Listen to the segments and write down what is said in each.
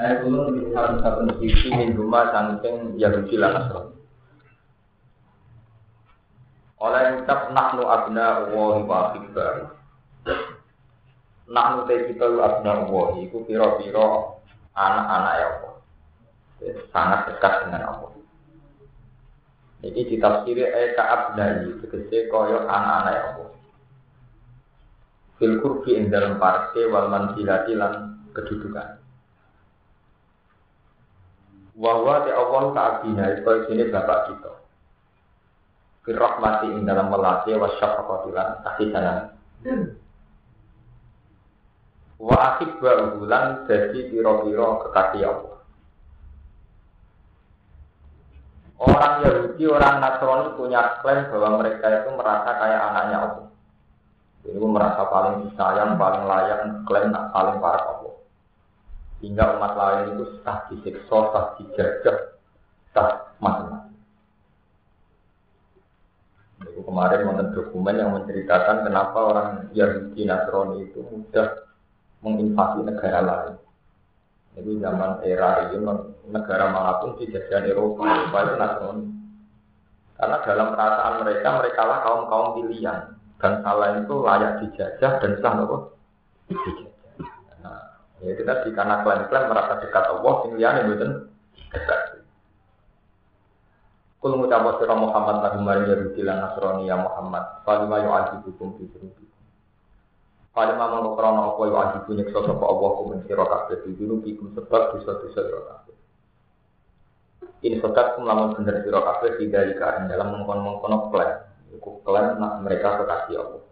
Saya dulu di satu-satu sisi min rumah saking Yahudi lan Nasrani. Oleh ucap nahnu abna wa wa akbar. Nahnu te kita abna wa iku pira-pira anak-anak ya Allah. Sangat dekat dengan Allah. Jadi ditafsiri eka abnai, tegese kaya anak-anak ya Allah. Fil kurbi ing dalam parke wal manzilati lan kedudukan. Wahwa te Allah ta'abina itu sini bapak kita. Fil rahmati ing dalam melatih wa syafaqatilan kasih sayang. Wa akhib wa ulan jadi piro-piro kekasih Allah. Orang Yahudi, orang Nasrani punya klaim bahwa mereka itu merasa kayak anaknya Allah. Jadi merasa paling disayang, paling layak, klaim paling parah. Hingga umat lain itu sah disiksa, sah dijajah, sah macam-macam. Itu kemarin menonton dokumen yang menceritakan kenapa orang Yahudi Nasrani itu mudah menginvasi negara lain. Itu zaman era itu negara mana pun di jajahan Eropa, Eropa itu Nasrani. Karena dalam perasaan mereka, mereka lah kaum kaum pilihan dan salah itu layak dijajah dan sah nopo dijajah. Ya itu tadi karena klaim-klaim merasa dekat Allah, sing liyane mboten dekat. Kul ngucap sira Muhammad lagu mari Yahudi lan Nasrani ya Muhammad, falima yu'adzibukum fi dzunubikum. Falima mongko krana apa yu'adzibu nyiksa sapa Allah kum sira kabeh di dzunubikum sebab dosa-dosa sira kabeh. Ini sokat kum lamun bener sira kabeh tidak ing dalam mengkon-mengkon klaim. Iku klaim nak mereka kekasih Allah.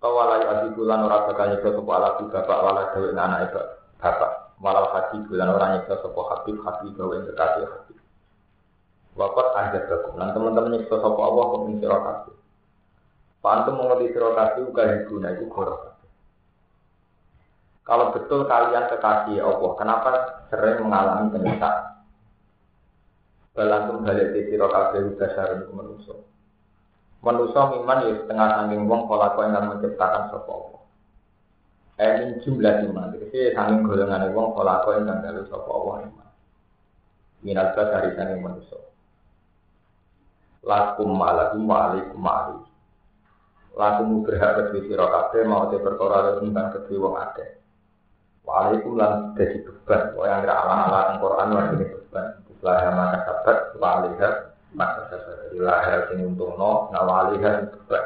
Kawalai adiku lan ora bakal nyiksa sapa ala bapak wala dewe anak bapak. Malah hati bulan orang nyiksa sapa habib habib gawe kekasih habib. Wakat ajat bakum. Lan teman-teman nyiksa sapa Allah kum sira kabeh. Pantu mengerti sira kabeh uga hibuna iku goro Kalau betul kalian kekasih Allah, kenapa sering mengalami penyiksaan? Balantum balik di sira kabeh uga sareng manusia. Manusia miman ya setengah sangking wong pola kau yang menciptakan Allah. Eh min jumlah iman, jadi sangking golongan wong pola kau yang galu sapa Allah iman. Minal dari sangking manusia. Lakum ma'alakum wa'alikum ma'ali. Lakum berhak kedua sira kabeh mau te perkara tentang kedua wong akeh. Wa'alaikum lan dadi beban, kok yang ala-ala Al-Qur'an lan beban. Lah maka sabat maka sabat ilaha sing untungno nawaliha beban.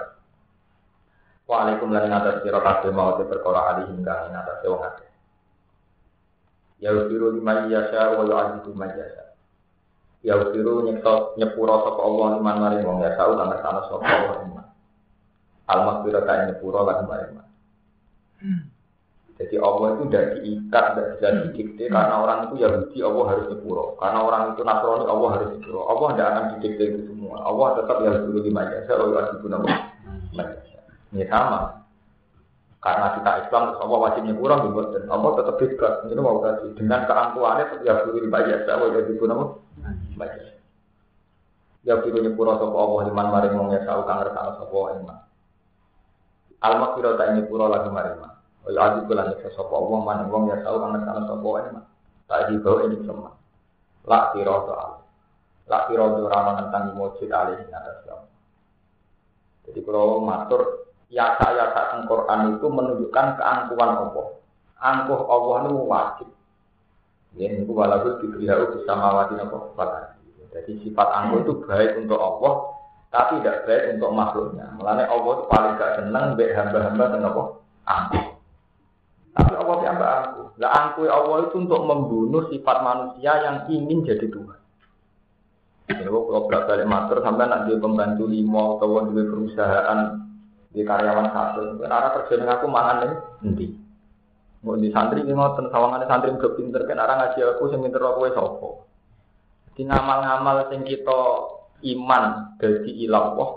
Waalaikum lan ngatas sira kabeh mau te perkara alih hingga ngatas wong akeh. Ya usiru lima yasha wa yu'adzibu man yasha. Ya usiru nyekso nyepuro sapa Allah liman maring wong ya tau kang ngersano sapa Allah iman. Al-maghfirah ta nyepuro lan maring Jadi Allah itu tidak diikat, tidak bisa didikte karena orang itu Yahudi Allah harus nyepuro. Karena orang itu Nasrani Allah harus nyepuro. Allah tidak akan didikte itu semua. Allah tetap Yahudi lima jasa, wa yu'adzibu nama Ini sama. Karena kita Islam, terus Allah wajib nyepuro, dan Allah tetap bebas. Ini mau tadi dengan keangkuhannya tetap Yahudi lima jasa, wa yu'adzibu nama Ya biru nyepuro sapa Allah liman maring wong ya tau kang ngertano sapa iman. Al-maghfirah ta nyepuro lagi maring ya adi kula nyeksa sapa Allah maring wong ya tau kang ngertano sapa iman. Tak di bawah ini semua. La tiro soal. La tiro ora tentang mujid alih atas Allah. Jadi kalau matur ya saya saat Quran itu menunjukkan keangkuhan Allah. Angkuh Allah itu wajib. Ya, ini walaupun diberi bersama wajib apa jadi sifat angkuh itu baik untuk Allah, tapi tidak baik untuk makhluknya. Mulanya Allah itu paling gak senang baik hamba-hamba dan apa? Angkuh. Tapi Allah hamba angkuh. Lah angkuh Allah itu untuk membunuh sifat manusia yang ingin jadi Tuhan. Jadi kalau berat balik matur sampai nak dia pembantu limo atau dia perusahaan di karyawan satu, karena kerja dengan aku mangan nih, nanti. Mau di santri ini mau sawangan santri gak pinter kan orang ngaji aku sing pinter aku sopo. Di ngamal-ngamal sing kita iman dari ilallah,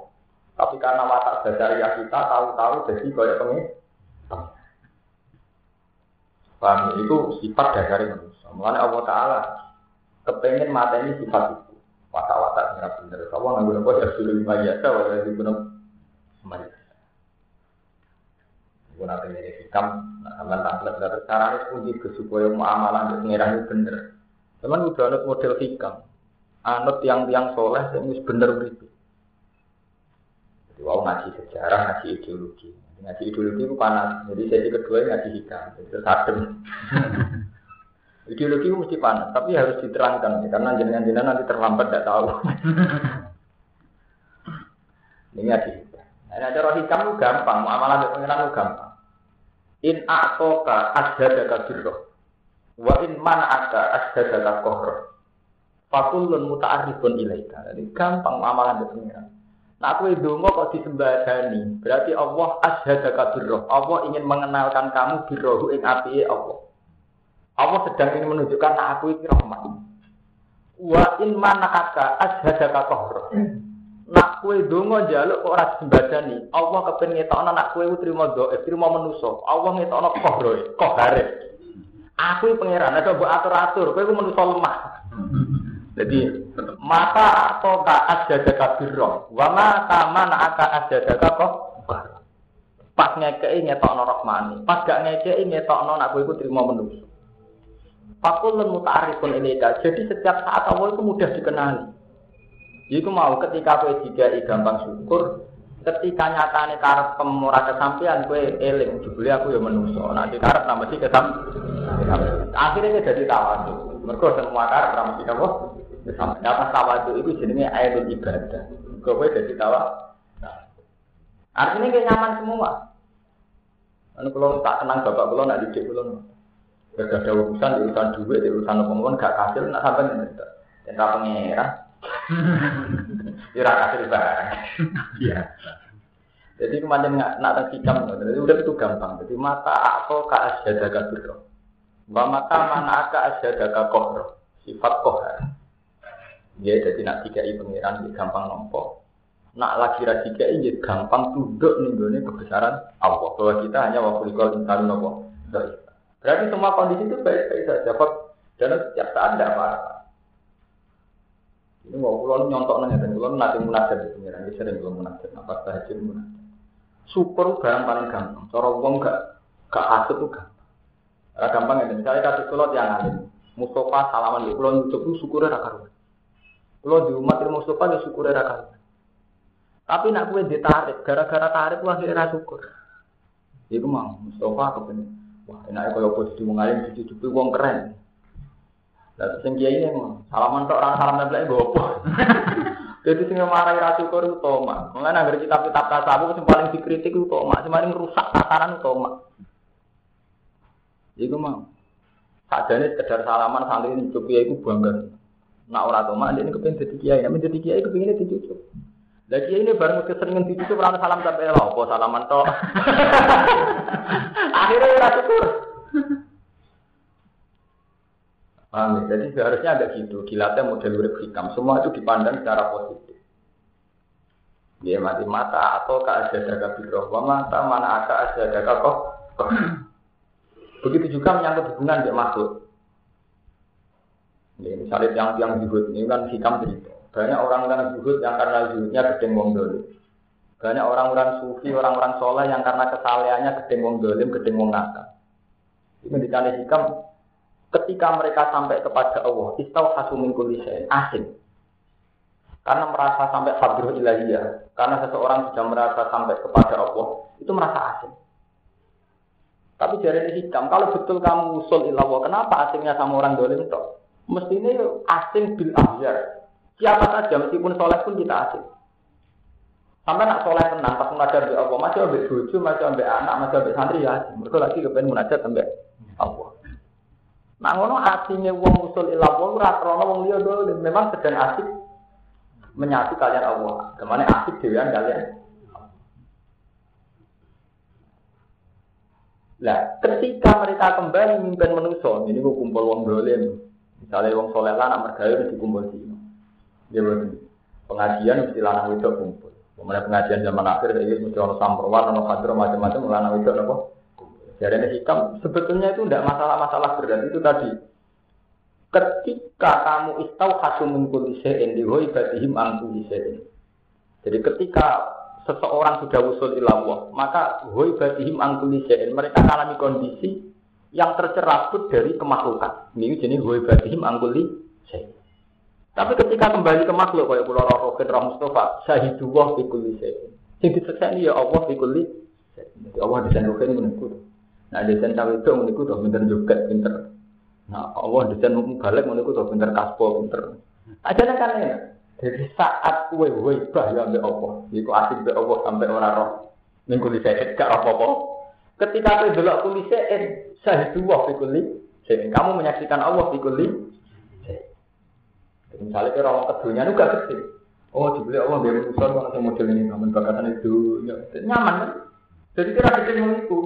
tapi karena watak ya kita tahu-tahu jadi kayak pengen. Paham ya? Itu sifat dasar manusia. Mulanya Allah Taala kepengen mata ini sifat itu. Watak-watak benar. Kamu nggak guna kok ya sudah lima jasa, wajar di guna Gue nanti ini hikam, nah sampean tampil terus caranya kunci ke supaya muamalah untuk pengiran itu bener. Cuman udah anut model hikam, anut yang soleh yang bener begitu. Jadi wow ngaji sejarah, ngaji ideologi. Ngaji ideologi itu panas. Jadi sesi kedua ngaji hikam, itu adem. ideologi itu mesti panas, tapi harus diterangkan karena jenengan-jenengan nanti terlambat tidak tahu. Ini ngaji hikam. Nah, cara hikam itu gampang, muamalah dengan pengiran itu gampang. In a'toka asjadaka birro. Wa in man'aka asjadaka kohro. Fakulun muta'arifun ilaika. Jadi gampang muamalah dengan pengiran. Nah aku dongo kok disembadani, berarti Allah ashadaka birroh. Allah ingin mengenalkan kamu birrohu ing api Allah. Allah sedang ingin menunjukkan aku ini rahmat. Wa in manaka ashadaka kohro. Nak kue dongo jaluk kok ora disembadani. Allah kepen ngetokno nak kue trimo doa, trimo menuso. Allah ngetokno kohro, kohare. Aku pangeran, ada buat atur-atur, kowe menuso lemah. Jadi mata atau ka asjadaka birro, wa mata mana aka asjadaka kok pas ngekei ngetokno rahmani, pas gak ngekei ngetokno nak kowe iku trimo menungso. Fakulun muta'arifun ilaika. Jadi setiap saat Allah itu mudah dikenali. Iku mau ketika kowe dikai gampang syukur, ketika nyatane karep pemurah kesampean kowe eling jebule aku ya menungso. Nah di karep nambah sih kesam. Akhirnya jadi tawadhu. Mergo semua karep nambah sih apa? Sampai apa tawadu itu jenenge air ibadah. Kowe jadi tawa. Nah. Artinya kayak nyaman semua. Anu kalau tak kenang bapak kalau nak didik kalau gak ada urusan, urusan duit, urusan apa gak kasih, nak sampai nih. Cinta pengira. Ira kasih barang. Iya. Jadi kemarin nggak nak tersikam, jadi udah itu gampang. Jadi mata aku ke asyadaga biro. Wa mata mana aka asyadaga kohro. Sifat kohar. Ya, jadi nak tiga i pengiran ya gampang nompo. Nak lagi ra tiga i ya gampang tunduk nih kebesaran Allah. Bahwa kita hanya waktu ikut insan nopo. Berarti semua kondisi itu baik-baik saja. Dan setiap saat tidak apa-apa. Ini mau pulau nyontok nanya dan pulau nanti munajat di pengiran. Ini sering pulau munajat. Apa saja munajat. Syukur barang paling gampang. Cara uang gak gak hasut tuh gampang. Gampang ya. Misalnya kasih pulau yang alim. Mustafa salaman di pulau nyucuk itu syukurnya rakaruan. Kalau di umat ilmu sopan ya syukur era kan. Tapi nak kue ditarik, gara-gara tarik wah akhirnya syukur. Iku mau Mustafa kepen. Wah, enaknya kalau posisi mengalir di situ wong keren. Lah sing kiai ini salaman tok orang salam neblek gopo. Jadi sing marahi ra syukur itu toma. Anggere kitab-kitab tasawuf sing paling dikritik itu toma, sing paling rusak tatanan toma. Iku mau. Sajane sekedar salaman santri nyucuk kiai iku bangga. Nak ora toma ini kepengen jadi kiai, namun jadi kiai kepengen dicucuk. Lah kiai ini bareng keseringan dicucuk ora salam sampai lah, apa salaman tok. Akhirnya ora syukur. Paham ya? Jadi seharusnya ada gitu, dilatih model urip hikam. Semua itu dipandang secara positif. Dia mati mata atau ke asyadaka birroh. Wa mata mana aka asyadaka kok. Begitu juga menyangkut hubungan dia makhluk. Ya, misalnya yang yang zuhud ini kan hikam cerita. Banyak orang-orang zuhud yang karena zuhudnya gedeng wong. Banyak orang-orang sufi, orang-orang soleh yang karena kesalehannya gedeng wong dolim, gedeng wong nakal. Ini dicari hikam. Ketika mereka sampai kepada Allah, istau hasumin kulisen, asing. Karena merasa sampai fadruh ilahiyah. Karena seseorang sudah merasa sampai kepada Allah, itu merasa asing. Tapi jari hikam, kalau betul kamu usul ilah kenapa asingnya sama orang dolim itu? mestinya asing bil ahyar. Siapa saja meskipun soleh pun kita asing. Sampai nak soleh tenang pas munajat di Allah, masih ambil bojo, masih ambil anak, masih ambil santri ya. Mereka lagi kepengen munajat sampai. Nah ngono asingnya wong usul ilah wong ora krana wong liya memang sedang asik menyatu kalian Allah. Ke mana asik dewan kalian? Nah, ketika mereka kembali mimpin manusia, ini gue kumpul wong dolim, Misalnya wong soleh lah, anak mergawe mesti kumpul di Dia berarti pengajian mesti lanang itu kumpul. Kemudian pengajian zaman akhir ini mesti orang samperwan, orang hadro macam-macam lanang itu apa? Jadi ini hikam sebetulnya itu tidak masalah-masalah berat itu tadi. Ketika kamu istau hasumun kulisein diwoi batihim angku Jadi ketika seseorang sudah usul ilallah, maka hoi batihim angkuli mereka mengalami kondisi yang tercerabut dari kemaklukan. Ini jenis hoi batihim angkuli Tapi ketika kembali ke makhluk, kayak pulau Roh Roh Mustafa, syahidullah fi kulli syai'in. Sing disekseni ya Allah kulli Jadi Allah desain rohin menurutku. Nah desain cawe itu menurutku tuh pinter juga pinter. Nah Allah desain balik menurutku tuh pinter kaspo pinter. Aja kan ya. Jadi saat kue bah ya ambil Allah, itu asik be Allah sampai orang roh. Minggu di saya gak apa-apa. Ketika kue delok kulisein, syahidullah fi kulli Kamu menyaksikan Allah fi kulli Misalnya kira orang kedunya itu gak gede. Oh, dibeli Allah biar urusan kalau saya model ini namun bakatan itu ya, nyaman kan? Jadi kira mau itu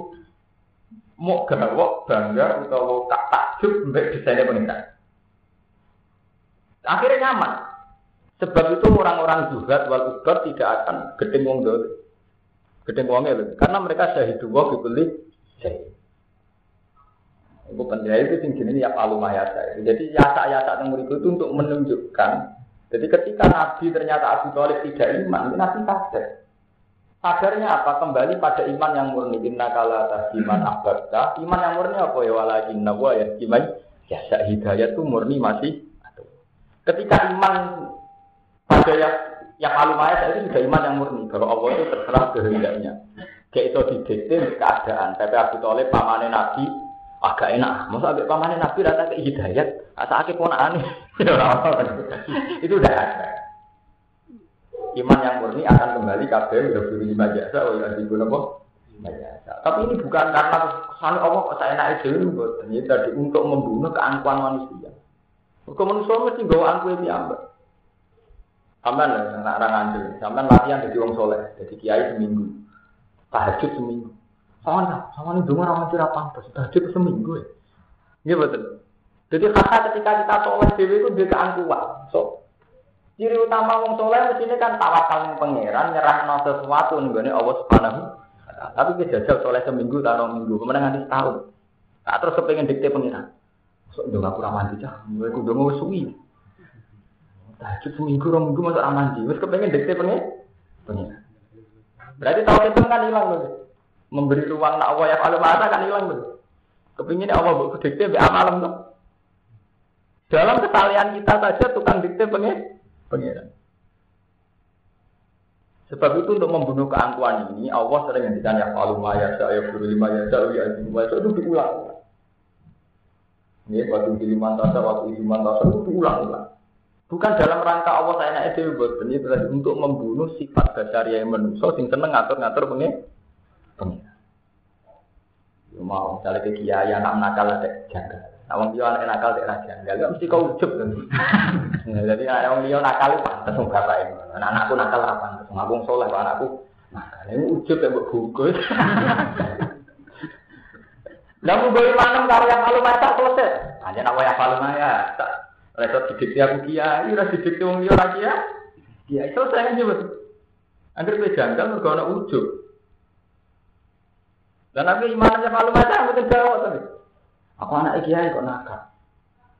mau gawok bangga atau tak takjub mbak desainnya pengikat. Akhirnya nyaman. Sebab itu orang-orang zuhad wal ubar tidak akan gede wong dole. Gede wongnya karena mereka syahidullah dibeli syahid. Itu penting itu sing jenis ya palu mayasa. Jadi yasa-yasa yang itu untuk menunjukkan. Jadi ketika Nabi ternyata Abu Thalib tidak iman, Nabi sadar. Sadarnya apa? Kembali pada iman yang murni. Inna kala iman abadta. Iman yang murni apa ya? Walakin nawa ya. Iman ya hidayah itu murni masih. Ketika iman pada yang yang palu mayasa itu sudah iman yang murni. Kalau Allah itu terserah kehendaknya. Kayak itu didikte keadaan. Tapi Abu Thalib pamane Nabi agak enak. Masa agak pamannya Nabi rata ke hidayat, asa akeh aneh. itu udah ada. Iman yang murni akan kembali kabeh udah beri lima jasa, oh ya di apa? Tapi ini bukan karena kesan Allah kok saya naik dulu, buat ini tadi untuk membunuh keangkuhan manusia. Kok manusia mesti bawa angkuh ini ambek. Sampai lah, anak orang andil. Sampai latihan jadi orang soleh, jadi kiai seminggu, tahajud seminggu. Sama sama nih dengar orang tidak pantas. Tahajud seminggu ya. Iya betul. Jadi kata ketika kita soleh dewi itu dia keangkuhan. So, ciri utama wong soleh di sini kan tawakal yang pangeran nyerah no sesuatu nih gue Allah subhanahu. Tapi kita jajal soleh seminggu taruh minggu, kemudian nanti setahun. Tak terus kepengen dikte pangeran. So, dong aku ramadhan cah, gue kudu mau suwi. Tahajud seminggu, orang minggu masuk ramadhan. Wes kepengen dikte pangeran. Berarti tahun itu kan hilang loh memberi ruang nak Allah ya kalau mata kan hilang tuh. Kepinginnya Allah buat dikte be amalam tuh. Dalam kesalahan kita saja tukang dikte pengen pengiran. Sebab itu untuk membunuh keangkuhan ini Allah sering ngendikan ya kalau maya saya guru lima ya saya ya itu diulang. Ini waktu di lima tasa, waktu di lima tasa itu diulang-ulang. Bukan dalam rangka Allah saya naik itu buat ini untuk membunuh sifat dasar yang manusia sing seneng ngatur-ngatur pengen pengiran. Mau misalnya ke kiai anak nakal ada janggal. Nah, wong dia anak nakal tidak janggal, gak mesti kau ujuk kan. Jadi anak wong dia nakal pantas wong bapak ini. Anak anakku nakal apa pantas, aku soleh anakku nakal. Ini ujuk ya buat bungkus. Namun bagaimana kalau yang malu mata selesai? Hanya nama yang malu maya. Tak repot didikti aku kiai, udah didikti wong dia lagi ya. Kiai selesai kan coba. Angger kowe janggal mergo ana ujug. Dan Nabi imannya malu macam mungkin jawab tadi. Aku anak kiai kok nakal.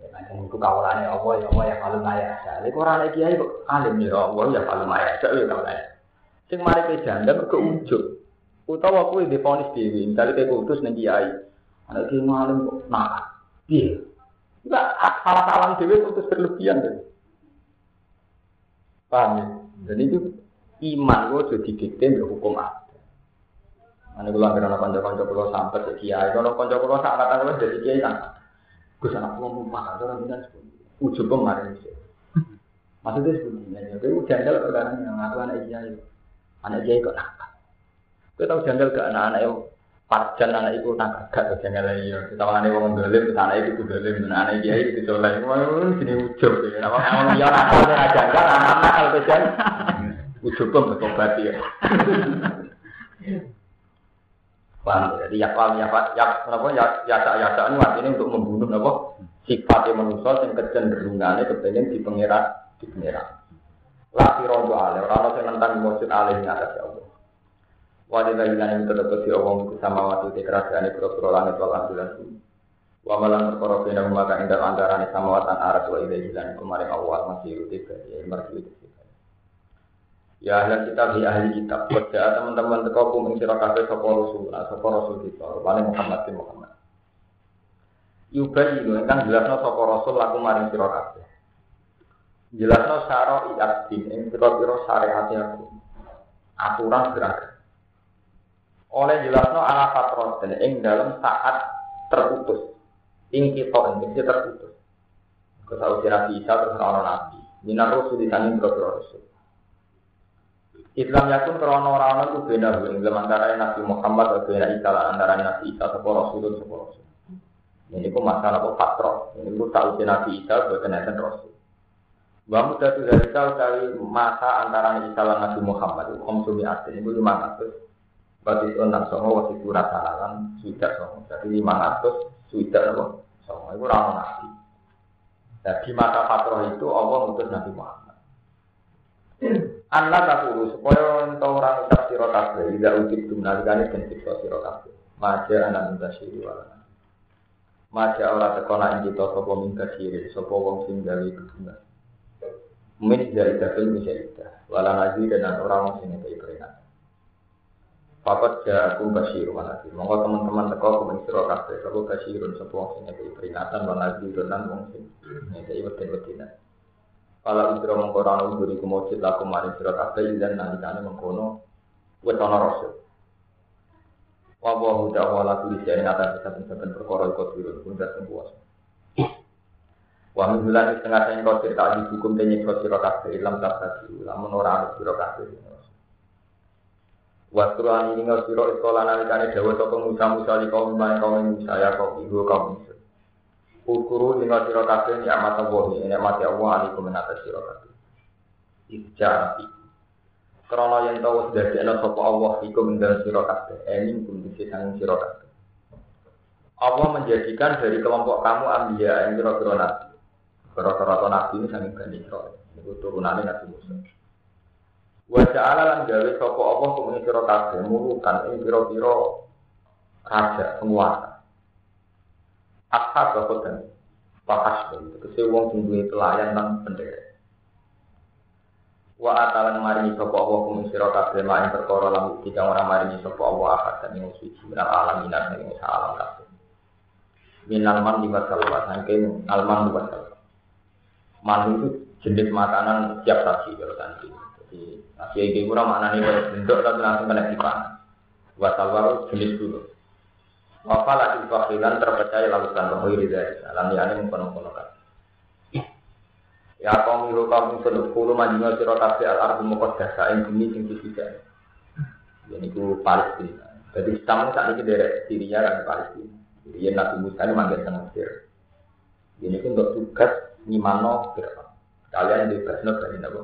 Ya macam itu kawalannya Allah ya Allah ya kalau maya. Jadi orang anak kiai kok alim ya Allah ya kalau maya. Saya ya kawalannya. Sing mari ke janda ke ujung. Utawa aku di ponis dewi. Misalnya kayak kutus nih kiai. Anak kiai alim kok nakal. Iya. Enggak salah salah dewi kutus berlebihan deh. Paham ya? Dan itu iman gue jadi dikte hukum Allah. Ane kula anggere ana kanca-kanca kula sampai ke kiai, kalau kanca kula sak kata kula dadi kiai kan. Gus anak kula mumpah ora binan ujug kemarin sih. Maksudnya ini, jadi jandal perkara yang ngaku anak kiai, anak kiai kok nakal. Kita tahu jandal ke anak-anak yang parjan anak itu nakal gak jandal ya. Kita wani wong dolim, anak itu dolim, anak kiai itu soleh. Wah sini ujug ya. Nama orang yang nakal jandal, anak nakal tuh jan. Ujug pun bertobat ya. Paham ya? Jadi ya paham ya pak ya kenapa ya ya ya ya ini artinya untuk membunuh apa sifat yang manusia yang kecenderungannya kepengen di pengirat di pengirat. Laki rondo ale orang yang tentang mujud ale yang atas ya Allah. Lagi yang tetap di Allah itu sama waktu di kerajaan itu pura langit wal ambulan bumi. Wa malan perkara bina maka indah antara sama watan arat wa ilaihi lan kemarin awal masih tiga ya mergi itu. Ya ahli kitab ya ahli kitab. Kerja teman-teman teko kum ing sira kabeh sapa rasul, sapa rasul kita, rupane Muhammad bin Muhammad. Yubayi ingkang jelasno sapa rasul laku maring sira kabeh. Jelasno syara iatin ing pira-pira syariat aku. Aturan gerakan. Oleh jelasno ala fatroten ing dalam saat terputus. Ing kita ing terputus. Kesau Nabi Isa terus orang Nabi. Minar Rasul di sana Rasul. Islam yakun krono orang itu beda ing dalam antara Nabi Muhammad dan beda Isa antara Nabi Isa atau Rasul dan Rasul. Ini pun masalah apa patro. Ini pun tahu Nabi Isa bukan Nabi Rasul. Bahwa muda itu dari masa antara Isa dan Nabi Muhammad asli itu lima ratus. Berarti itu enam songo itu rasa alam sudah songo. Jadi lima ratus sudah apa? Songo itu orang Nabi. Nah, di masa patro itu Allah mengutus Nabi Muhammad. Anak aku supaya entah orang ucap siro kabeh, tidak ujib dum nalikane dan siksa siro kabeh. Maja anak minta siri wala. Maja ora tekona ing kita sapa minta siri, sapa wong sing gawe kebenar. Min dari dafil bisa ida, wala nazi dan orang sing ngekei peringatan. Papat ja aku kasir mana Monggo teman-teman teko aku sira kabeh, aku kasirun sapa wong sing ngekei peringatan, nazi dan wong sing ngekei wedi-wedine. Kalau udra mengkoran uduri kumujud laku maring surat kabeh dan nalikane mengkono wis ana rasul. Wa wa huda wa la tulis yang atas saben-saben perkara iku turun pun dateng puas. Wa min bulan setengah sen kau cerita di hukum tenye kau sira kabeh ilam tak tadi lamun ora ana sira kabeh. Wa Qur'an ini ngau sira sekolah nalikane dawa sapa Musa Musa li kaum kaum Musa ya kaum ibu kaum Musa. Ukuru lima siro kabeh nikmat Allah ini mati Allah alaikum min atas siro kabeh. Ija api. Krono yang tahu sudah diana sopo Allah iku mendalam siro kabeh. Emin kum disi sanging siro kabeh. Allah menjadikan dari kelompok kamu ambia yang kira-kira nabi. Kira-kira ini sanging Bani Israel. Itu turunannya Nabi Musa. Wajah Allah lan gawe sopo Allah kum ing siro kabeh. Mulukan ing kira-kira raja, penguasa. Ashab apa dan Pakas dari Kese wong sing duwe pelayan nang bendera. Wa atalan maringi sapa Allah kum sira kabeh maing perkara lan orang maringi sapa Allah akad dan yang suci minal alam minal ing alam kabeh. Minal man di masalah saking alman di masalah. Man itu jenis makanan siap saji kalau tadi. Jadi nasi iki ora maknane bentuk tapi langsung kena dipangan. Wasal jenis dulu. Wafala ilfahilan terpercaya lautan pemiri dari alam yang ini mengkono-kono. Ya kaum milu kaum sing sepuluh majinga sira kabeh al ardu muqaddasa ing bumi sing disidak. Ini ku Palestina. Jadi Islam saat ini dari Syria dan Palestina. Jadi Nabi Musa ini manggil tengah Mesir. Ini pun untuk tugas Nimano Fir'aun. Kalian di Basno dari Nabi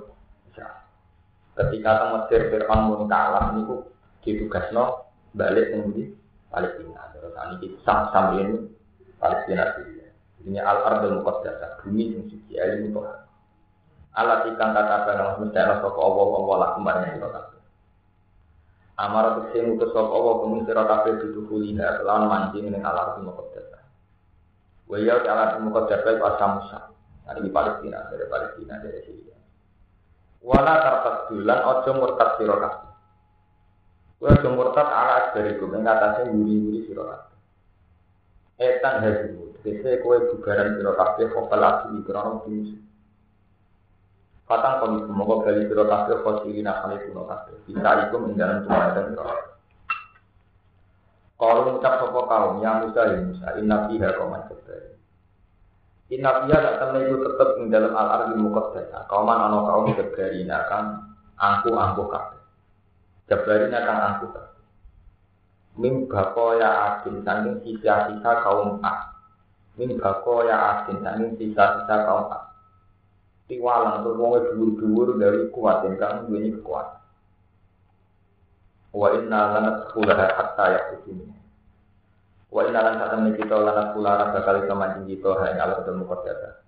Ketika tengah Mesir Fir'aun pun kalah, ini ku ditugasno balik kemudian Palestina. Terus ini sam ini Palestina Syria. Ini al ardul muqaddasah bumi yang suci ilmu Tuhan. Allah ikan kata kata mesti ana sapa Allah Allah lakum maring sira kabeh. Amar tekse ngutus sapa Allah kuwi sira kabeh dudu kulina lan mancing ning al ardul muqaddasah. Wa ya al ardul muqaddasah iku asamusa. Nah, ini Palestina dari Palestina dari Syria. Wala tartadulan ojo murtad sira. Kue aja murtad ala asbariku mengatasi wuri-wuri sira kabeh. Etan hazimu, tegese kue bubaran sira kabeh kopal asli krono musuh. Fatang komis semoga bali sira kabeh khosiri nakali kuno kabeh. Bisa iku mendalam cuma dan sira Kalau mengucap sopo kaum yang Musa ya Musa, inna fiha kauman kebari. Inna fiha tak temen itu tetap di dalam al-ardi muqaddasa. Kauman ana kaum kebari akan angku-angku kabeh. Jabarin akan aku Mim bako ya adin saking sisa-sisa kaum A. Mim bako ya adin saking sisa-sisa kaum A. Tiwalang tuh mau dhuwur-dhuwur dari kuat yang duweni kekuatan. Wa inna lanat kulaha hatta yakutini. Wa inna lan saat temen kita lanat kulaha bakal iso mancing kita hai Allah dan mukodata.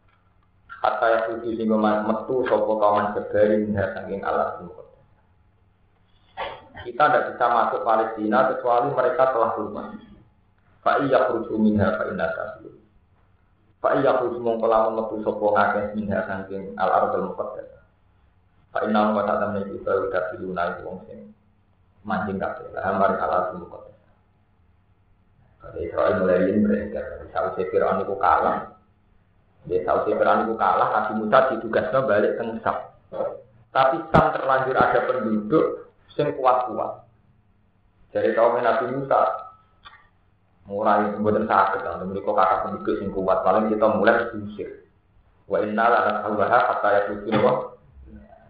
Hatta yakuti sehingga metu sopo kawan segari minha saking Allah dan. Kita tidak bisa masuk Palestina kecuali mereka telah berubah. Pak iya kursu minha pak indah kafir. Pak iya kursu mengkolamun metu sopo ngakeh minha saking al ardul muqaddas. Pak wa ta'ala menika Israel dari Yunani wong sing mancing kabeh. Lah amar kalah semua kota. Kalau Israel mulai ini beredar, saat Fir'aun itu kalah, dia tahu Fir'aun itu kalah, Nabi Musa ditugasnya balik ke Sam. Tapi Sam terlanjur ada penduduk sing kuat-kuat. Jadi kaum Nabi Musa mulai buatan sakit, dan mereka kata penduduk sing kuat, paling kita mulai diusir. Wa inna la nasawwaha hatta yakutu wa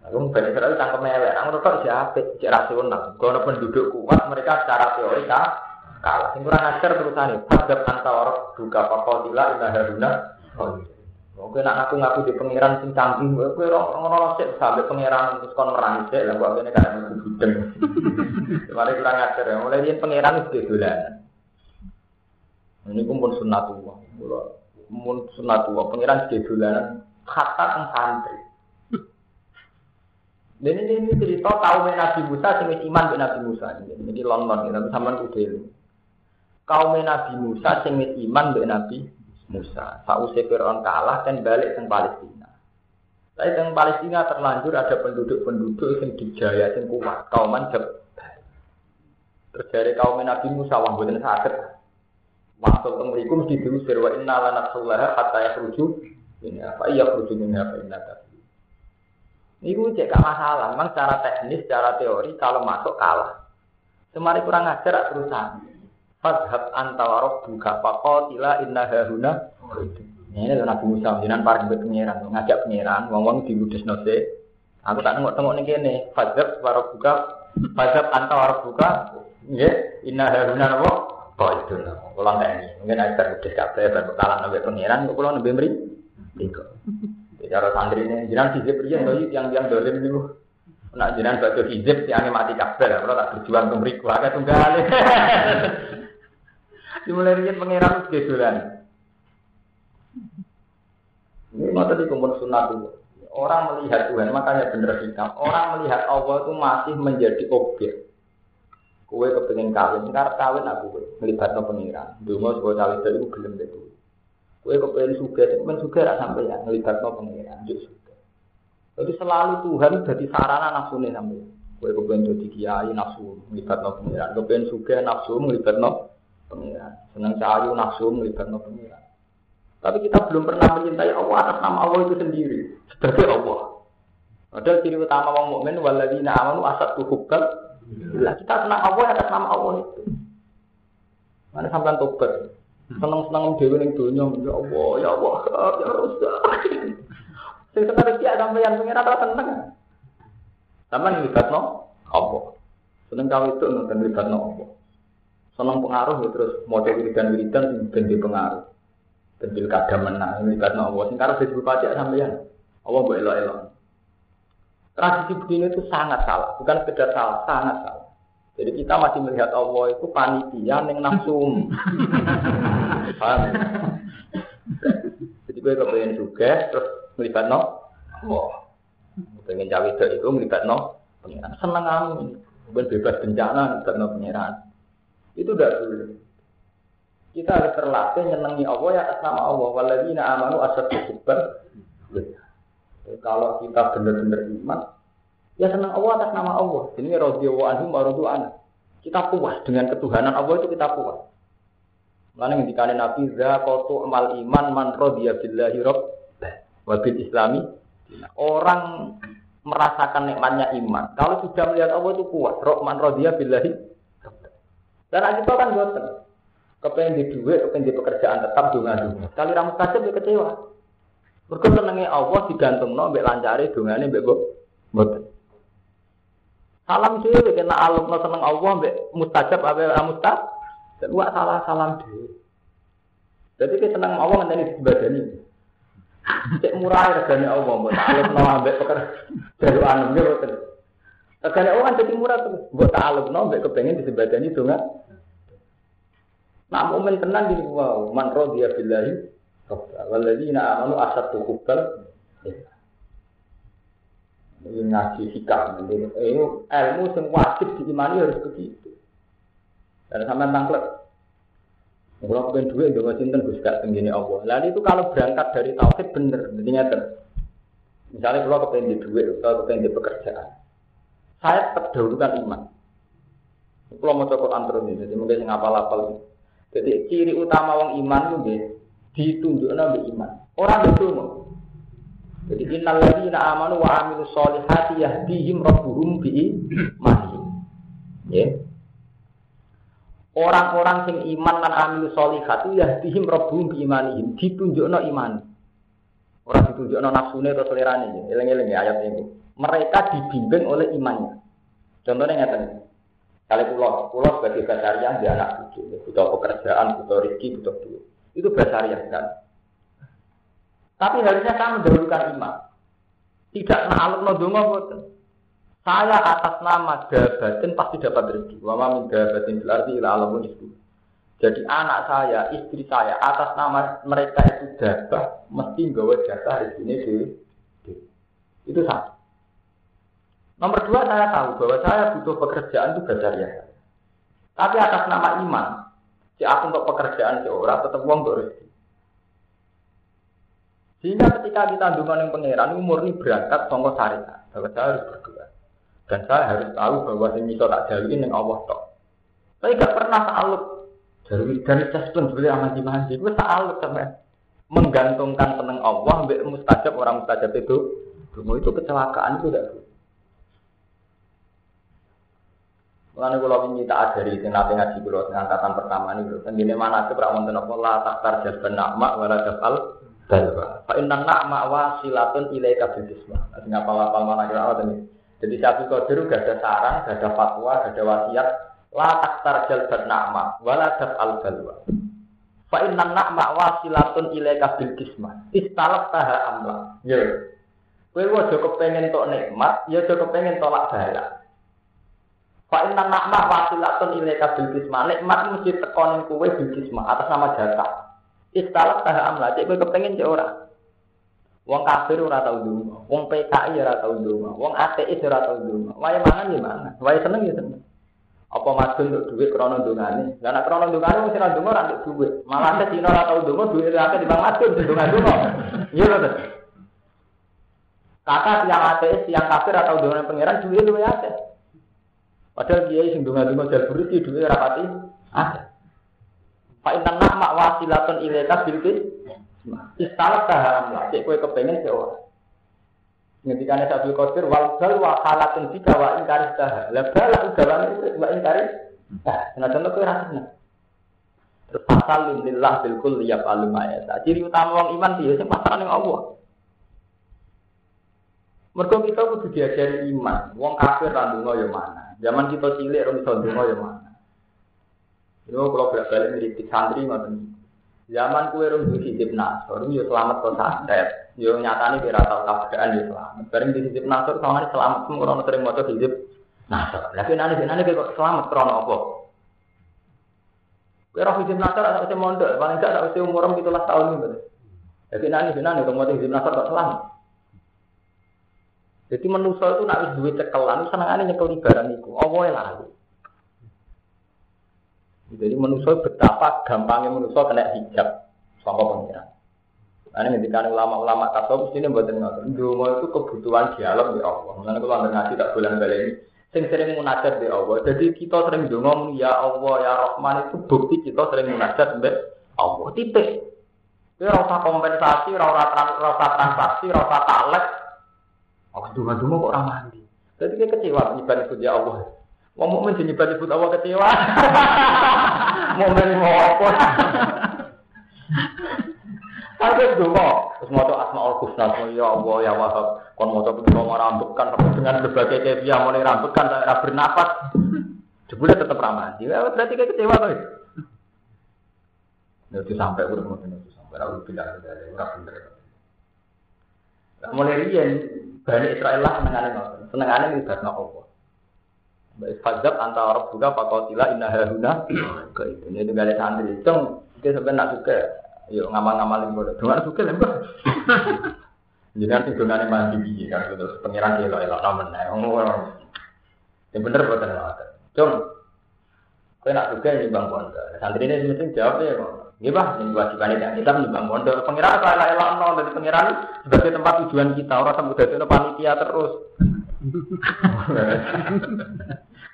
Lalu Bani Israel cangkem elek, aku tetap siapa, cek rasional. Kalau penduduk kuat, mereka secara teori kalah. Sing kurang ajar terusane, padha antara buka pakotila inna haruna. Oke, nak aku ngaku di pangeran sing canggih, kowe ngono sik sampai pangeran terus kon merangi sik, lah kok kene aku budeng. Mari kurang ajar ya, mulai yen pangeran wis dolanan. Ini pun sunnatullah. Mun sunnatullah, pangeran dolanan kata teng santri. Ini, ini cerita tahu Nabi Musa, sing iman dengan Nabi Musa. Ini London, tapi sampean kudu kaum Nabi Musa sing iman mbek Nabi Musa. Sausé Firaun kalah dan balik ke Palestina. Tapi teng Palestina terlanjur ada penduduk-penduduk yang dijaya sing kuat, kauman jeb. Terjadi kaum Nabi Musa wah boten saged. Masuk ke mriku mesti diusir wa inna lanatsullaha hatta yakhruju ini apa iya khruju min apa inna Ini cek gak masalah, memang secara teknis, secara teori kalau masuk kalah. Semari kurang ajar terusan. Fadhab antawarok buka tila inna hahuna. Ini adalah Nabi Musa, jinan paling buat pengiran, ngajak pengiran, ngomong di ludes nose. Aku tak nengok tengok nih kene. Fadhab warok buka, fadhab antawarok buka. Ya, inna hahuna nopo. Oh itu nopo. Kalau nggak ini, mungkin ada ludes kafe, baru kalah nabi pengiran, kalau nabi beri. Tiga. Cara santri ini, jinan sih beri yang yang dolim ini. Nak jinan batu hijab, yang mati kabel, kalau tak berjuang kemriku, agak tunggal. Dimulai riyen pangeran wis. Ini mata di kumpul sunat itu. Orang melihat Tuhan, makanya bener kita. Orang melihat Allah itu masih menjadi objek. Kue kepengen kawin, sekarang kawin aku kue melibat no pengiran. Dulu sebuah cawe itu belum itu. Kue kepengen suka, kepengen suka rak sampai ya melibat no pengiran. Jadi selalu Tuhan jadi sarana nafsu nih sampai. Kue kepengen jadi kiai nafsu melibat no pengiran. Kepengen suka nafsu melibat no pengiran. Senang cahayu nafsu melibatkan pengiran. Tapi kita belum pernah mencintai Allah atas nama Allah itu sendiri sebagai Allah. Padahal ciri utama orang mukmin waladina amanu asat tuhukal. Lah kita senang Allah atas nama Allah itu. Mana sampai tobat. Senang-senang dewi ning dunia, ya Allah, ya Allah, ya Rasul. Sing sampai yang pengiran apa seneng. Sama no Allah. Seneng kau itu nonton no Allah. Senang pengaruh ya terus mau wiridan wiridan ganti pengaruh. Dan pilkada menang ini karena Allah. Sing karena disebut pajak sampeyan. Allah buat elok elok. Tradisi begini itu sangat salah, bukan sekedar salah, sangat salah. Jadi kita masih melihat Allah itu panitia yang nafsu. Paham? Jadi gue kepengen juga terus melibat no, Allah. Pengen cawe itu melibat no, pengiran. Seneng kamu, bukan bebas bencana melibat no pengiran. Itu tidak boleh. Kita harus terlatih nyenangi Allah ya atas nama Allah. Waladina amanu asad hubban. Kalau kita benar-benar iman, ya senang Allah atas nama Allah. Ini radhiyallahu anhu wa. Kita puas dengan ketuhanan Allah itu kita puas. Mana dikali Nabi zakotu amal iman man rodiya billahi rabb wa bil islami. Orang merasakan nikmatnya iman. Kalau sudah melihat Allah itu puas. Man rodiya billahi dan kita kan boten. Kepengen di duit, kepengen di pekerjaan tetap dunga Kali ramu kasih dia kecewa. Mereka senengnya Allah digantung no, mbak lancari dungane mbak boten. Salam sih, kena alum no seneng Allah mbak mustajab apa mustajab. Dan salah salam dhewe. Jadi kita seneng Allah ngenteni ini. Cek murah regane Allah, mbak alum no mbak pekerjaan anu boten. Allah kan jadi murah tuh. Mbok alum no mbak kepengen disebadani donga. Nak mukmin tenan gini wow, man radiya billahi walladzina amanu asatu hubbal ini ngaji sikap ini ilmu yang wajib diimani harus begitu dan sama tangklek kalau pengen duit nggak cinta gus gak tenggini Allah lalu itu kalau berangkat dari tauhid bener nyata Misalnya kalau kepengen di duit, kalau kepengen di pekerjaan, saya tetap dahulukan iman. Kalau mau cokot antara ini, jadi mungkin ngapal-apal. Jadi ciri utama wong iman itu ditunjukkan oleh iman. Orang itu mau. Jadi innal ladzina amanu wa amilus solihati yahdihim rabbuhum bi imanihim. Ya. Orang-orang sing iman lan amil solihat yahdihim rabbuhum bi imanihim. Ditunjukno iman. Orang ditunjukno nafsune atau selerane. Eling-eling ya ayat ini. Mereka dibimbing oleh imannya. Contohnya ngeten. Kali pulau, pulau sebagai basariah dia anak cucu, butuh pekerjaan, butuh rezeki, butuh duit. Itu basariah kan. Tapi harusnya saya mendahulukan iman. Tidak naluk nodonga boten. Saya atas nama dabatin pasti dapat rezeki. Wa ma min dabatin fil ardi ila alamun itu. Jadi anak saya, istri saya atas nama mereka itu dabah mesti bawa jatah di, di. Itu satu. Nomor dua saya tahu bahwa saya butuh pekerjaan itu ya. Tapi atas nama iman, si aku untuk pekerjaan seorang tetap uang untuk. Sehingga ketika kita dungan yang pangeran, umur ini berangkat songko syariat. Bahwa saya harus berdoa. Dan saya harus tahu bahwa yang bisa tak jalin yang Allah tok. Saya tidak pernah salut. Dari dari pun sebenarnya di manji. Gue salut sama menggantungkan tenang Allah ambil mustajab orang mustajab itu. Dulu itu kecelakaan itu tidak. Mulane kula wingi tak ajari sing nate ngaji kula sing angkatan pertama niku. Tendine mana ke prak wonten apa la taktar jalban nama wala dafal dalwa. Fa inna na'ma wasilatun ilaika bil jisma. Sing apal-apal mana kira awat ini. Jadi Syafi'i Qadir gak ada saran, gak ada fatwa, gak ada wasiat. La taktar jalban na'ma wala dafal dalwa. Fa inna na'ma wasilatun ilaika bil jisma. Istalak taha amla. Ya. Kowe aja kepengin tok nikmat, ya aja kepengin tolak bala. Fa inna na'ma wasilatun ilaika bil jisma. Nikmat mesti tekonin kowe bil jisma atas nama jatah. Istalak tah amla, cek kowe kepengin cek ora. Wong kafir ora tau ndonga, wong PKI ora tau ndonga, wong ateis ora tau ndonga. Wae mangan ya mangan, wae seneng ya seneng. Apa madun untuk duit krono ndongane? Lah nek krono sing ora ndonga ora untuk duit. Malah ate dina ora tau ndonga duit ate di Bang Madun ndonga-ndonga. Iya lho. Kata yang ateis, yang kafir atau dengan pangeran duit luwe akeh. Padahal kiai sing ndonga-ndonga jalbur iki duit ora pati akeh. Pak intan nak mak wasilatun ilaika bilkis. Istalah haram lah. Cek kue kepengen ke orang. Ngendikane Sabtu Qadir wal bal wa halatun bika wa ingkaris taha. Lah bala ugawane wa ingkaris. Nah, senajan kowe ra seneng. Terus pasal lillah bil kulli yaf'alu ma Ciri utama wong iman dia sing pasrah ning Allah. Mergo kita kudu diajari iman. Wong kafir ra ndonga ya mana. Zaman kita cilik ora iso ndonga ya mana. Yo kalau bolak balik ngiritik santri ngoten. Zaman kue rum di hizib nasor, yo selamat kok santet. Yo nyatane kira tau kabaran yo selamat. Bareng di hizib nasor sama selamat semua orang sering mau hizib nasor. Tapi nanti nanti kok selamat krono apa? Kue roh hizib nasor atau usia mondok, paling gak tak usia umur gitu lah tahun ini. Tapi nanti nanti kalau mau hizib nasor kok selamat. Jadi manusia itu nak duit cekelan, senengane nyekel barang iku. Apa lalu? Jadi manusia betapa gampangnya manusia kena hijab sama pengiran. Ini ketika ulama-ulama tasawuf ini buat ngotot. Dungo itu kebutuhan di alam ya Allah. Mengenai kalau anda ngaji tak bulan balik sing sering munajat di Allah. Jadi kita sering dungo ya Allah ya Rahman itu bukti kita sering munajat mbak Allah. Titik. Ini rasa kompensasi, rasa rasa transaksi, rasa talek. Oh, dungo-dungo kok ramah. Jadi kita kecewa ibadah ya Allah. Wong mukmin nyebut nyebut Allah kecewa. Mukmin mau apa? Tapi donga, terus maca Asmaul Husna, ya Allah ya Wahab, kon maca pitulung merambutkan dengan berbagai kefiah mulai rambutkan tak bernapas. Jebule tetap ramah. Ya berarti kayak kecewa tuh. Ya itu sampai udah mau itu sampai aku bilang dari orang bener. Mulai riyen Bani Israel lah senengane ngoten. Senengane ngibatno Allah. Fadzab antara orang juga pakotila inna haruna ke itu. Ini juga ada santri. Cung, kita sebenarnya nak suka. Yuk ngamal-ngamalin bodoh. Dengar suka lembah. Jadi nanti dengan yang masih biji kan terus pengiran dia kalau elok namen Yang bener buatan ngoten. Cung, kau nak suka ini bang Pondok. Santri ini mesti jawab ya kok. Nggih Pak, ning kewajiban yang kita nyumbang pondok. Pengiran ora elok nol dari pengiran sebagai tempat tujuan kita, ora sampe dadi panitia terus.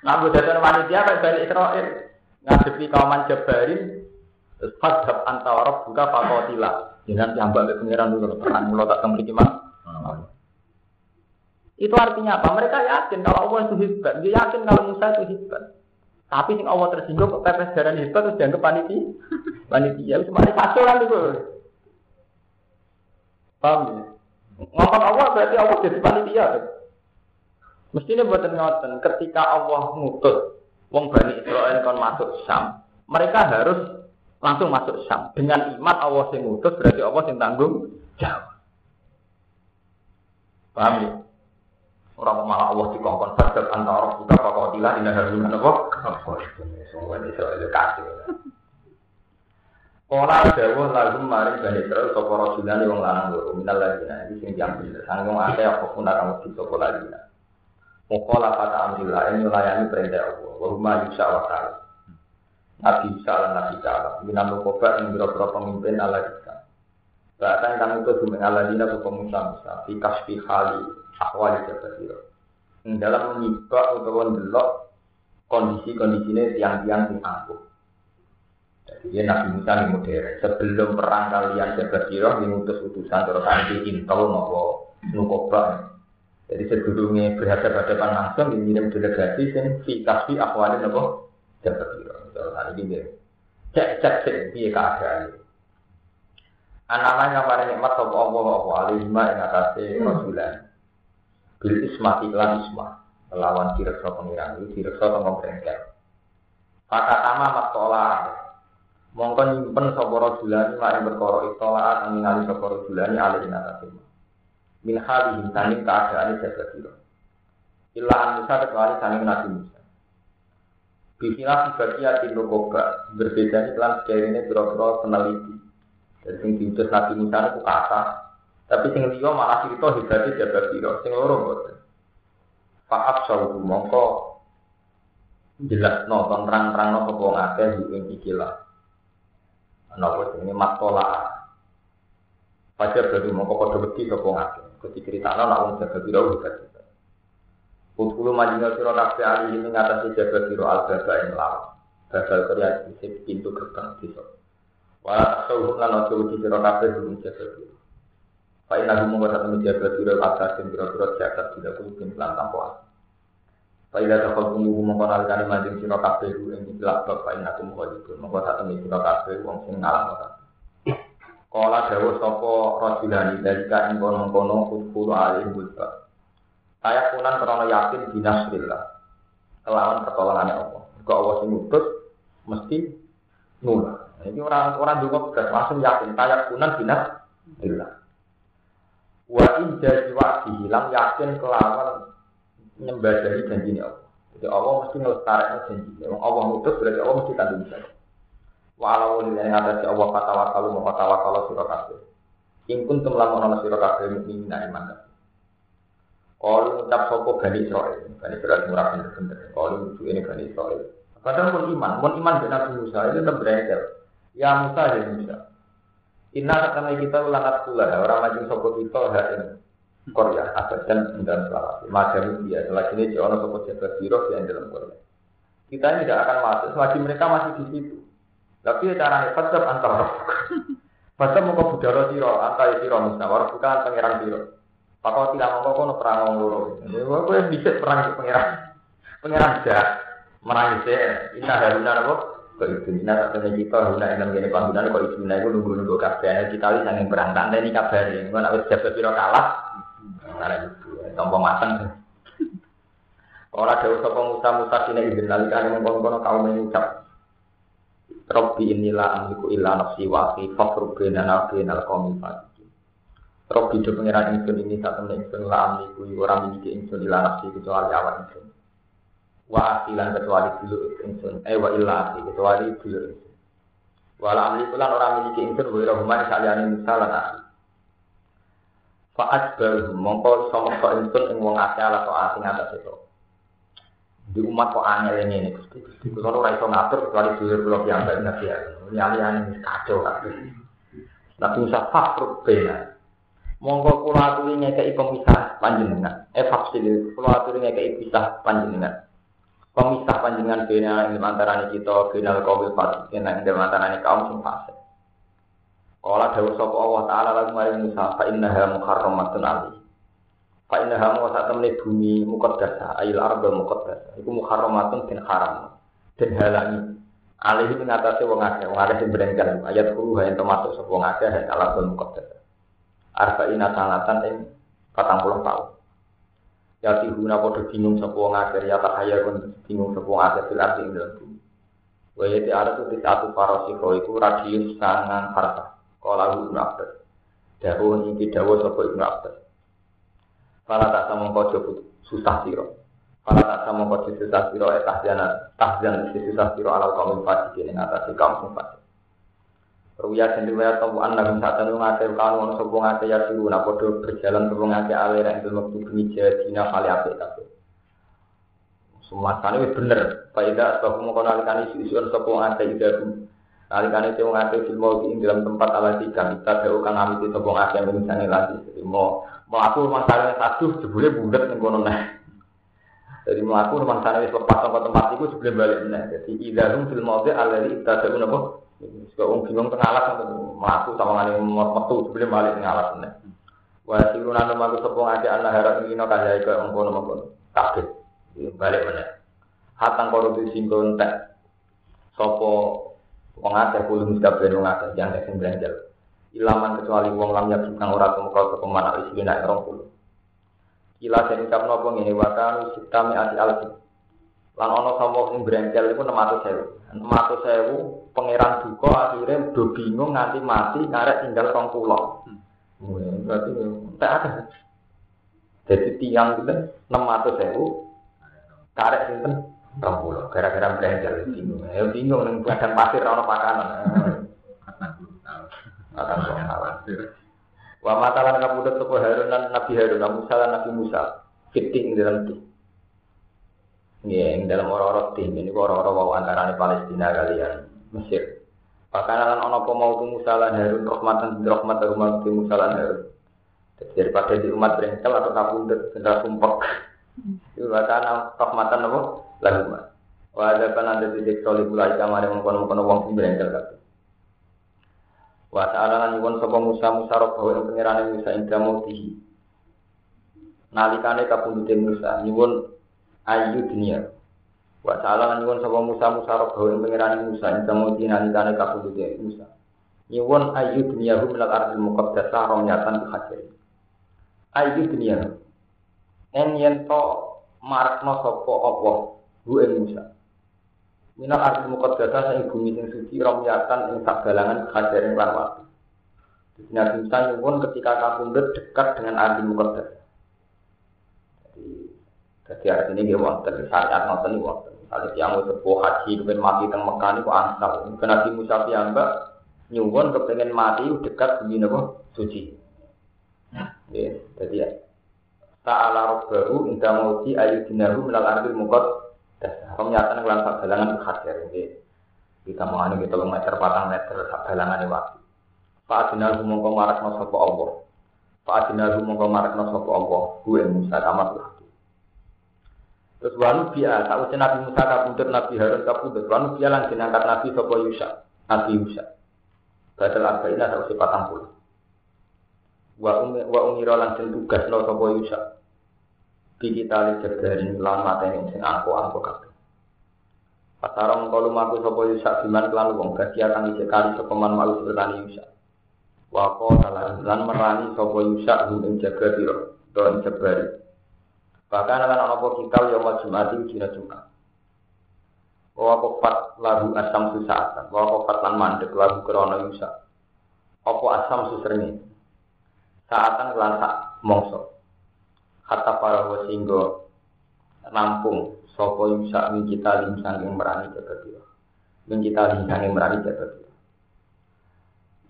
Nah, dadi panitia kayak balik Israel ngadepi kauman Jabarin terus fadhab antara buka fakotila dengan yang balik pengiran dulu perang mulo tak mah. Itu artinya apa? Mereka yakin kalau Allah itu hebat. Dia yakin kalau Musa itu hebat. Tapi sing Allah tersinggung kok pepes darah hebat terus dianggap panitia. Panitia itu mari kan itu. Paham ya? Ngomong Allah berarti Allah jadi panitia. Mestinya buat ngoten ketika Allah ngutus wong Bani Israel kon masuk Sam, mereka harus langsung masuk Sam. Dengan iman Allah sing ngutus berarti Allah sing tanggung jawab. Paham ya? Orang malah Allah dikongkon fadab antara kita apa kau tilah ini harus kok? Semua soal kasih. Kala dawuh lagu mari bani Israel sapa rasulane wong lanang loro minal ladina iki sing diambil sanggung ate apa pun akan mesti sapa ladina. Mukola kata amrillah ini melayani perintah Allah. Huma yusa wa ta'ala. Nabi Isa lan Nabi Ta'ala. Minam lukobat yang biro-biro pemimpin Allah Isa. Bahkan kami itu dumeng Allah dina ke Musa Musa. Fi kasfi hali akwali jabasiro. Yang dalam menyibak utawa ndelok kondisi-kondisinya tiang-tiang sing angkuh. Jadi Nabi Musa ini modern. Sebelum perang kalian jabasiro, mengutus utusan terus nanti intel nopo. Jadi sebelumnya berhadapan-hadapan langsung dikirim delegasi sing fi kasfi akwali nopo jabasiro. Terus nanti dia cek cek cek dia keadaan. Anak-anak yang paling nikmat sapa Allah? Apa alihima ing atase rasulan. Bil ismati lan isma. Melawan direksa pengiran itu direksa tengok brengkel. Kata tama maktola mongko nyimpen sapa rajulani mak perkara itola kang ningali sapa rajulani alih ing atase min halihi saning keadaane jaga sira illa an Musa kecuali saning Nabi Musa Bihila sebagai tim rokoba berbeda nih kelan ini biro-biro peneliti. Dari sing diutus Nabi Musa itu kata, tapi sing liya malah cerita hebate jaga piro, sing loro mboten. Fa'ab sawu mongko jelas no terang-terang no sapa ngakeh ing iki lah. Napa jenenge matola. Fajar berarti mongko padha wedi sapa ngakeh. Ketika critakno nek wong jaga piro hebat. Kulo majina sira kabeh ali ini ngatasi jaga piro al-baba ing lawan. Gagal kerja di pintu gerbang desa. Wala tasawuf lan ojo wedi sira kabeh jaga piro. Pak Ina hukum kata siro atas yang kira-kira jagat tidak mungkin pelan tanpa Pak Ina takut hukum kata alikani manjing siro kafe yang dijelak bab Pak Ina kata itu Mengkau tak temen siro kafe sing kata Kala dawa sopo rojulani dari kain kono-kono kudkulu alih bulba Saya punan karena yakin dinasrillah Kelawan pertolongannya Allah Jika Allah sing utus mesti nula Ini orang orang juga langsung yakin Saya punan dinasrillah Wa in jadi wakti hilang yakin kelawan nyembah dari janji Allah. Jadi Allah mesti ngelestarikan janji. Allah mutus berarti Allah mesti tanggung jawab. Walau yang ada Allah kata wakalu mau kata wakalu surah kasih. Ingkun temlamun ala surah kasih mukminin iman. Kalau ngucap sopo Bani Israel, Bani Israel murah bener-bener. Kalau itu ini Bani Israel. Kadang pun iman, pun iman dengan Musa itu tetap. Ya Musa ya Musa. Inna karena kita ulangat pula orang maju sopo kita hari Korea dan dalam selawat. Macam dia selagi ini jangan sopo jaga biro yang dalam Korea. Kita ini tidak akan masuk selagi mereka masih di situ. Tapi cara tetap antar. Masa mau kau budara siro, antar misalnya, orang bukan pangeran siro. Pakau tidak mau kau perang orang loro. Kau yang bisa perang pangeran, pangeran jah, merang saya. Inna haruna apa? kok itu nina tak kita guna yang gini panggungan kok itu nina itu nunggu nunggu kabar kita li sangat berangkat ini kabar ini gue nak jabat piro kalah karena itu tombol matang orang jauh sopo musa musa sini izin lali kan ngomong kono kau mengucap Robbi inilah amliku illa nafsi waki fakru bena nabi nal komi fasikin Robbi do pengiran insun ini satu menit insun lah amliku orang miliki insun illa nafsi kecuali awal insun wa asilan kecuali dulu insun eh wa illa asi kecuali dulu insun wala amli kulan orang miliki insun wa rahman saliyane Musa lan asi Fa'at baru mongko iso mongko insun ing wong ala to ati ngatas itu Di umat kok aneh ini ini, gusti gusti kalau ora iso ngatur kecuali dulur kula piyambak nabi ya. Ini alih-alih kacau kabeh. Nabi Musa fakhruk bena. Monggo kula aturi ngekeki pemisah panjenengan. Eh faksil kula aturi ngekeki pisah panjenengan. Pemisah panjenengan bena ing antarané kita bena kaum fasik ing antarané kaum sing. Kala dawuh sapa Allah taala lagu maring Musa fa innaha muharramatun alaihi. Fa inna hamu sak temene bumi muqaddasa, ayil arba muqaddasa. Iku muharramatun bin haram. Den halangi. Alih ing atase wong akeh, wong akeh sing. Ayat 10 hayang termasuk sapa wong akeh hayang alabul muqaddasa. Arba'ina sanatan ing 40 tahun. Ya tihuna padha bingung sapa wong akeh, ya tak haya kon bingung sapa wong akeh fil ardi ing dalem bumi. Wa yati ada tu satu farasiko iku radius sangang farsa. Kala Ibnu Abbas. Dawuh iki dawuh sapa Ibnu. Fala tak sama kau susah siro. Fala tak sama kau susah siro. Eh tahjana tahjan susah siro alau kaum fasik ini atas kaum fasik. Ruya sendiri ya tahu anda bisa tahu ngate kalau ono sopong ngate ya suruh nak bodoh berjalan sopong ngate alih yang itu waktu kemija dina kali apa tapi semua kali bener. Faida sebab mau kenal kali isu isu sopong ngate juga Alikane sing ngate film dalam tempat ala tiga kita jauh kang amit sopong ngate misalnya lagi. Jadi mau Melaku rumah sana satu jebule bulat ning kono. Jadi melaku rumah sana wis lepas tempat iku jebule balik neh. Jadi idahum fil mawdi alladhi ittada'un apa? Suka wong bingung teng alas melaku sama ngene metu jebule balik ning alas neh. Wa siruna nama ku sapa ngake ana harap ngino kaya iku mengkono mengkono. Kabeh balik meneh. Hatang korupsi sing kontek sapa wong akeh kulo mesti kabeh jangan sing ilaman kecuali wong lam yakin kang ora tumeka ke pemanah isi nak rong puluh. Kila sing ucap napa ngene wa kanu sitami ati alfi. Lan ana sapa sing brengkel iku 600.000. 600.000 pangeran duka akhirnya do bingung nganti mati karek tinggal rong puluh. Hmm. Berarti tak ada. Jadi tiang itu 600.000 karek sinten rong puluh. Gara-gara brengkel bingung. Ya bingung ning padang pasir ora pakanan. akan khawatir. Wa matalan kabudut sapa Harun lan Nabi Harun Musa lan Nabi Musa fitting dalam tim. Ya, yang dalam orang-orang tim ini orang-orang mau antara Palestina kalian Mesir. Bahkan lan ono apa mau Musa lan Harun rahmatan rahmat rumah Musa lan Harun. Daripada di umat berengsel atau kabudut benda sumpek. Itu bahkan rahmatan apa? Lalu Wa ada kan ada di sektor mulai kamar yang mengkono-mengkono wong sing berengsel kabeh. Wa ta'ala lan nyuwun sapa Musa Musa robahu ing pangerane Musa ing damutihi. Nalikane kapundhute Musa nyuwun ayu dunia. Wa ta'ala lan nyuwun sapa Musa Musa robahu ing pangerane Musa ing damutihi nalikane kapundhute Musa. Nyuwun ayu dunia hu minal ardil muqaddasah romyatan hajar. Ayu dunia. En yen to marakno sapa Allah hu ing Musa. Minal arti muqaddasah sing bumi sing suci romyatan ing sagalangan kajaring lan waktu. Nabi Musa pun ketika kapundhut dekat dengan arti muqaddas. Jadi jadi arti ini dia wonten syariat ngoten niku wonten. Kalau tiang sepuh haji kepen mati teng Mekah niku ansal. Nabi Musa piyambak nyuwun kepengen mati dekat bumi napa suci. Jadi ya. Ta'ala rabbahu inda mauti ayyudinahu minal arti muqaddas Penyataan kelan sak balangan hadir ini. Kita mau anu kita meter patang meter sak balangan waktu. Pak Adinal mongko marak no sopo Allah. Pak Adinal mongko marak no sopo Allah. Gue Musa tamat lah. Terus wanu biya, tak Nabi Musa kabudut, Nabi Harun kabudut. Wanu biya langsung angkat Nabi sopo Yusa, Nabi Yusa. Badal arba'ina tak usah patang puluh. Wa umi wa umira langsung tugas no sopo. Lihat dari lan mateni sing angko angko kabeh. Pasarong kalau maku sopo yusak biman kelan wong gadi akan isek kali sopeman malu bertani yusak. Wako talan lan merani sopo yusak ing jaga biro do ing jabari. Bahkan akan apa kita yang mau jumati ujina jumat. Wako fat lagu asam susah Wako fat lan mandek lagu krono yusak. Apa asam suserngi. Saatan kelan sak mongso kata para wasinggo nampung sopo yusa min kita lim sanging merani dia. Min kita lim sanging merani dia.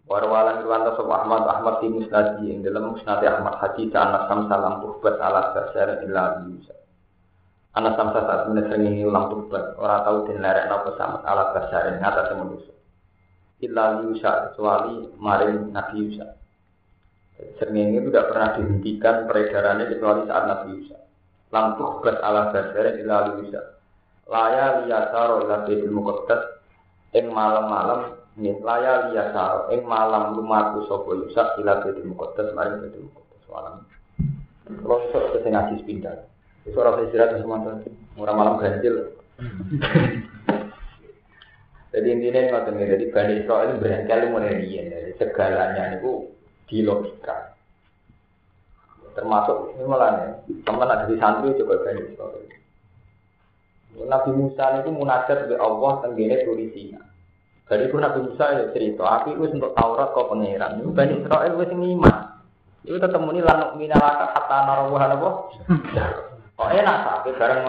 Warwalan riwanta sopo Ahmad Ahmad di musnadi. Yang dalam musnadi Ahmad Haji anak sam salam tuhbat ala dasar illa yusa Anak samsa saat menit seringi ulang tubat, orang tahu din lerek nopo sama alat basarin ngatas manusia. Illa Yusa kecuali maring Nabi Yusa. Seringi itu tidak pernah dihentikan peredarannya kecuali saat Nabi Yusa. Lampuh bas ala basarin illa Yusa. Laya liyasaro ila bidil muqaddas ing malam-malam nih laya liyasaro ing malam lumaku sopo Yusa ila bidil muqaddas maring bidil muqaddas malam. Kalau sok ngaji sepindah. Itu orang istirahat semua. Murah malam ganjil. Jadi intinya ini ngoten jadi Bani Israel berangkali mulai rian dari segalanya itu di logika. Termasuk ini malah teman ada di santri coba Bani Israel. Nabi Musa itu munajat oleh Allah tenggine turi Sina. Dari itu Nabi Musa ya cerita, aku itu untuk Taurat kau pangeran. Ini Bani Israel wis iman. Itu tetap muni lanuk minalaka kata narawah apa? Oh enak tapi bareng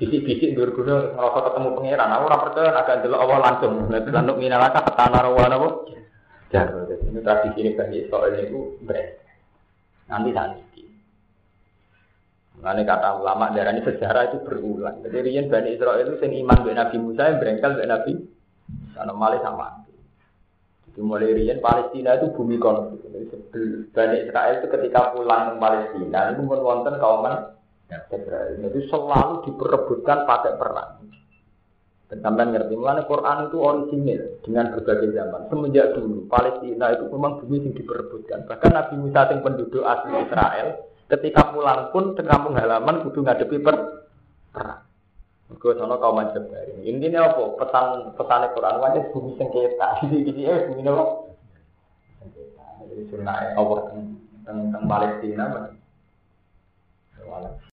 bisik-bisik berguna ngerasa ketemu pangeran. Aku ora percaya agak delok Allah langsung. Lanuk minalaka kata narawah apa? Jago. Ini tradisi ini Bani Israel itu beres. Nanti nanti. Nanti kata ulama darah ini sejarah itu berulang. Jadi Rian Bani Israel itu sing iman dengan Nabi Musa yang berengkel dengan Nabi karena malah sama. Jadi mulai Rian Palestina itu bumi konflik. Jadi Bani Israel itu ketika pulang ke Palestina itu pun wonten kauman Israel. Itu selalu diperebutkan pakai perang. Dan sampai ngerti, mulanya Quran itu original dengan berbagai zaman. Semenjak dulu, Palestina itu memang bumi yang diperebutkan. Bahkan Nabi Musa yang penduduk asli Israel, ketika pulang pun ke kampung halaman kudu ngadepi per perang. Mergo sono kaum Jabari. Intinya apa? Pesan pesan Quran wajib bumi sengketa. Jadi ini eh bumi apa? Jadi sunnah Allah tentang Palestina.